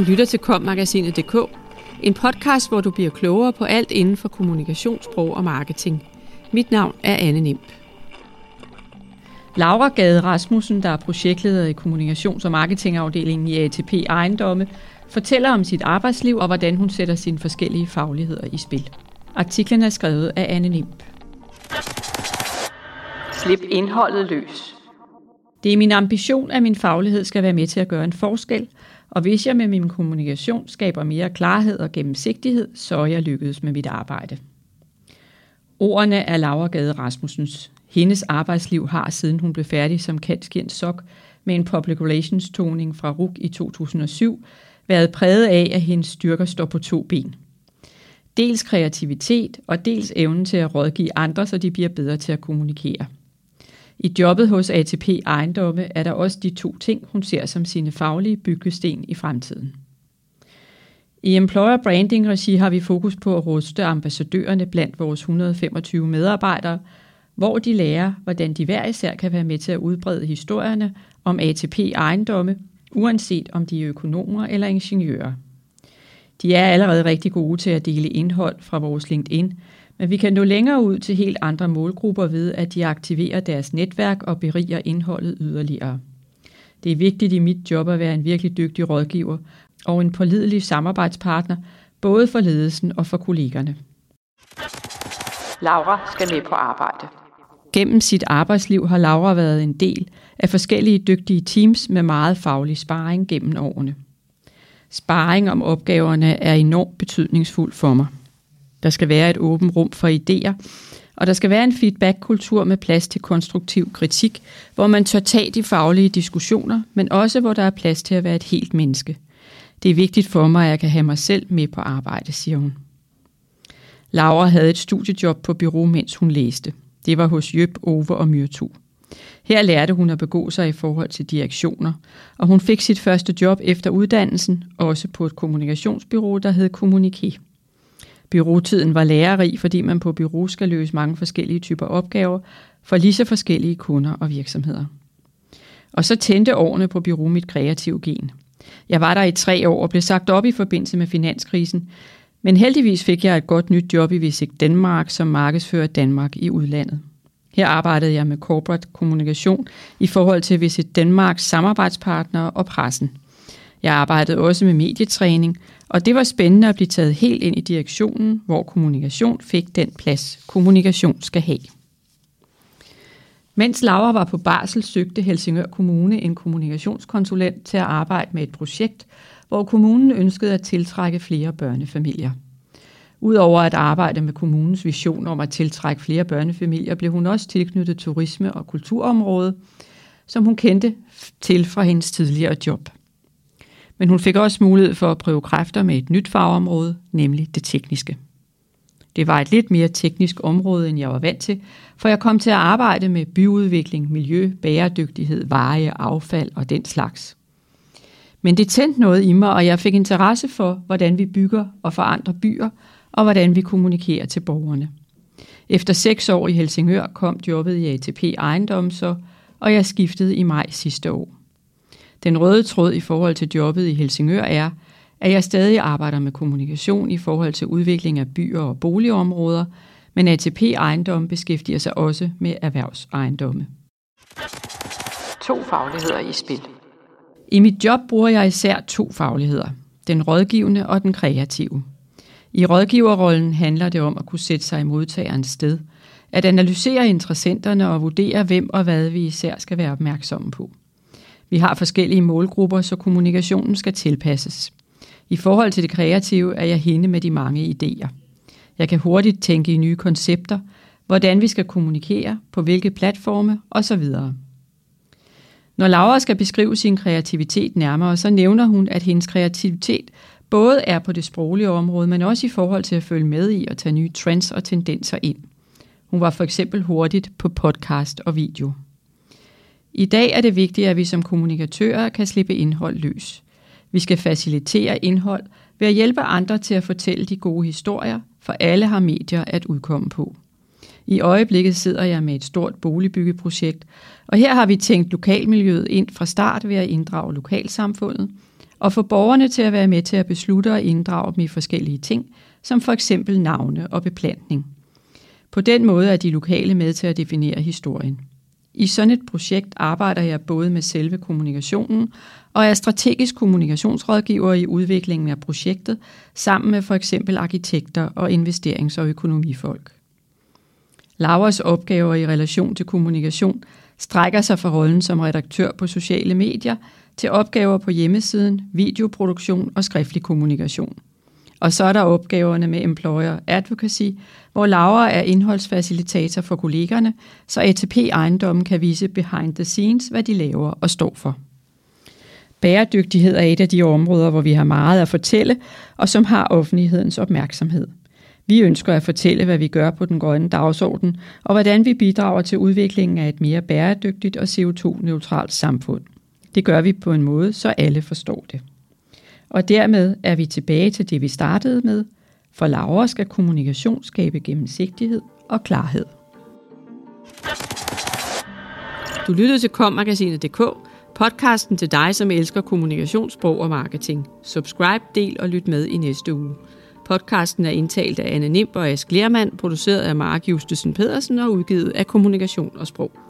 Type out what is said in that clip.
Du lytter til kommagasinet.dk, en podcast, hvor du bliver klogere på alt inden for kommunikationssprog og marketing. Mit navn er Anne Nimp. Laura Gade Rasmussen, der er projektleder i kommunikations- og marketingafdelingen i ATP Ejendomme, fortæller om sit arbejdsliv og hvordan hun sætter sine forskellige fagligheder i spil. Artiklen er skrevet af Anne Nimp. Slip indholdet løs. Det er min ambition, at min faglighed skal være med til at gøre en forskel, og hvis jeg med min kommunikation skaber mere klarhed og gennemsigtighed, så er jeg lykkedes med mit arbejde. Ordene er Laura Gade Rasmussens. Hendes arbejdsliv har, siden hun blev færdig som Katskjern Sok med en public relations toning fra RUK i 2007, været præget af, at hendes styrker står på to ben. Dels kreativitet og dels evnen til at rådgive andre, så de bliver bedre til at kommunikere. I jobbet hos ATP Ejendomme er der også de to ting, hun ser som sine faglige byggesten i fremtiden. I Employer Branding Regi har vi fokus på at ruste ambassadørerne blandt vores 125 medarbejdere, hvor de lærer, hvordan de hver især kan være med til at udbrede historierne om ATP ejendomme, uanset om de er økonomer eller ingeniører. De er allerede rigtig gode til at dele indhold fra vores LinkedIn, men vi kan nå længere ud til helt andre målgrupper ved, at de aktiverer deres netværk og beriger indholdet yderligere. Det er vigtigt i mit job at være en virkelig dygtig rådgiver og en pålidelig samarbejdspartner, både for ledelsen og for kollegerne. Laura skal med på arbejde. Gennem sit arbejdsliv har Laura været en del af forskellige dygtige teams med meget faglig sparring gennem årene. Sparring om opgaverne er enormt betydningsfuld for mig. Der skal være et åbent rum for idéer, og der skal være en feedback-kultur med plads til konstruktiv kritik, hvor man tør tage de faglige diskussioner, men også hvor der er plads til at være et helt menneske. Det er vigtigt for mig, at jeg kan have mig selv med på arbejde, siger hun. Laura havde et studiejob på bureau, mens hun læste. Det var hos Jøb, Ove og Myrtu. Her lærte hun at begå sig i forhold til direktioner, og hun fik sit første job efter uddannelsen, også på et kommunikationsbyrå, der hed Communiqué. Byråtiden var lærerig, fordi man på bureau skal løse mange forskellige typer opgaver for lige så forskellige kunder og virksomheder. Og så tændte årene på bureau mit kreative gen. Jeg var der i tre år og blev sagt op i forbindelse med finanskrisen, men heldigvis fik jeg et godt nyt job i Visit Danmark som markedsfører Danmark i udlandet. Her arbejdede jeg med corporate kommunikation i forhold til Visit Danmarks samarbejdspartnere og pressen. Jeg arbejdede også med medietræning, og det var spændende at blive taget helt ind i direktionen, hvor kommunikation fik den plads, kommunikation skal have. Mens Laura var på barsel, søgte Helsingør Kommune en kommunikationskonsulent til at arbejde med et projekt, hvor kommunen ønskede at tiltrække flere børnefamilier. Udover at arbejde med kommunens vision om at tiltrække flere børnefamilier, blev hun også tilknyttet turisme- og kulturområdet, som hun kendte til fra hendes tidligere job. Men hun fik også mulighed for at prøve kræfter med et nyt fagområde, nemlig det tekniske. Det var et lidt mere teknisk område, end jeg var vant til, for jeg kom til at arbejde med byudvikling, miljø, bæredygtighed, veje, affald og den slags. Men det tændte noget i mig, og jeg fik interesse for, hvordan vi bygger og forandrer byer, og hvordan vi kommunikerer til borgerne. Efter seks år i Helsingør kom jobbet i ATP Ejendom så, og jeg skiftede i maj sidste år. Den røde tråd i forhold til jobbet i Helsingør er, at jeg stadig arbejder med kommunikation i forhold til udvikling af byer og boligområder, men ATP Ejendom beskæftiger sig også med erhvervsejendomme. To fagligheder i spil. I mit job bruger jeg især to fagligheder. Den rådgivende og den kreative. I rådgiverrollen handler det om at kunne sætte sig i modtagerens sted, at analysere interessenterne og vurdere, hvem og hvad vi især skal være opmærksomme på. Vi har forskellige målgrupper, så kommunikationen skal tilpasses. I forhold til det kreative er jeg hende med de mange idéer. Jeg kan hurtigt tænke i nye koncepter, hvordan vi skal kommunikere, på hvilke platforme osv. Når Laura skal beskrive sin kreativitet nærmere, så nævner hun, at hendes kreativitet både er på det sproglige område, men også i forhold til at følge med i og tage nye trends og tendenser ind. Hun var for eksempel hurtigt på podcast og video. I dag er det vigtigt, at vi som kommunikatører kan slippe indhold løs. Vi skal facilitere indhold ved at hjælpe andre til at fortælle de gode historier, for alle har medier at udkomme på. I øjeblikket sidder jeg med et stort boligbyggeprojekt, og her har vi tænkt lokalmiljøet ind fra start ved at inddrage lokalsamfundet, og få borgerne til at være med til at beslutte og inddrage dem i forskellige ting, som for eksempel navne og beplantning. På den måde er de lokale med til at definere historien. I sådan et projekt arbejder jeg både med selve kommunikationen og er strategisk kommunikationsrådgiver i udviklingen af projektet, sammen med for eksempel arkitekter og investerings- og økonomifolk. Lauras opgaver i relation til kommunikation strækker sig fra rollen som redaktør på sociale medier til opgaver på hjemmesiden, videoproduktion og skriftlig kommunikation. Og så er der opgaverne med employer advocacy, hvor Laura er indholdsfacilitator for kollegerne, så ATP ejendommen kan vise behind the scenes, hvad de laver og står for. Bæredygtighed er et af de områder, hvor vi har meget at fortælle, og som har offentlighedens opmærksomhed. Vi ønsker at fortælle, hvad vi gør på den grønne dagsorden, og hvordan vi bidrager til udviklingen af et mere bæredygtigt og CO2-neutralt samfund. Det gør vi på en måde, så alle forstår det. Og dermed er vi tilbage til det, vi startede med. For Laura skal kommunikation skabe gennemsigtighed og klarhed. Du lyttede til kommagasinet.dk, podcasten til dig, som elsker kommunikationssprog og marketing. Subscribe, del og lyt med i næste uge. Podcasten er indtalt af Anne Nimb og Ask Lermand, produceret af Mark Justesen Pedersen og udgivet af Kommunikation og Sprog.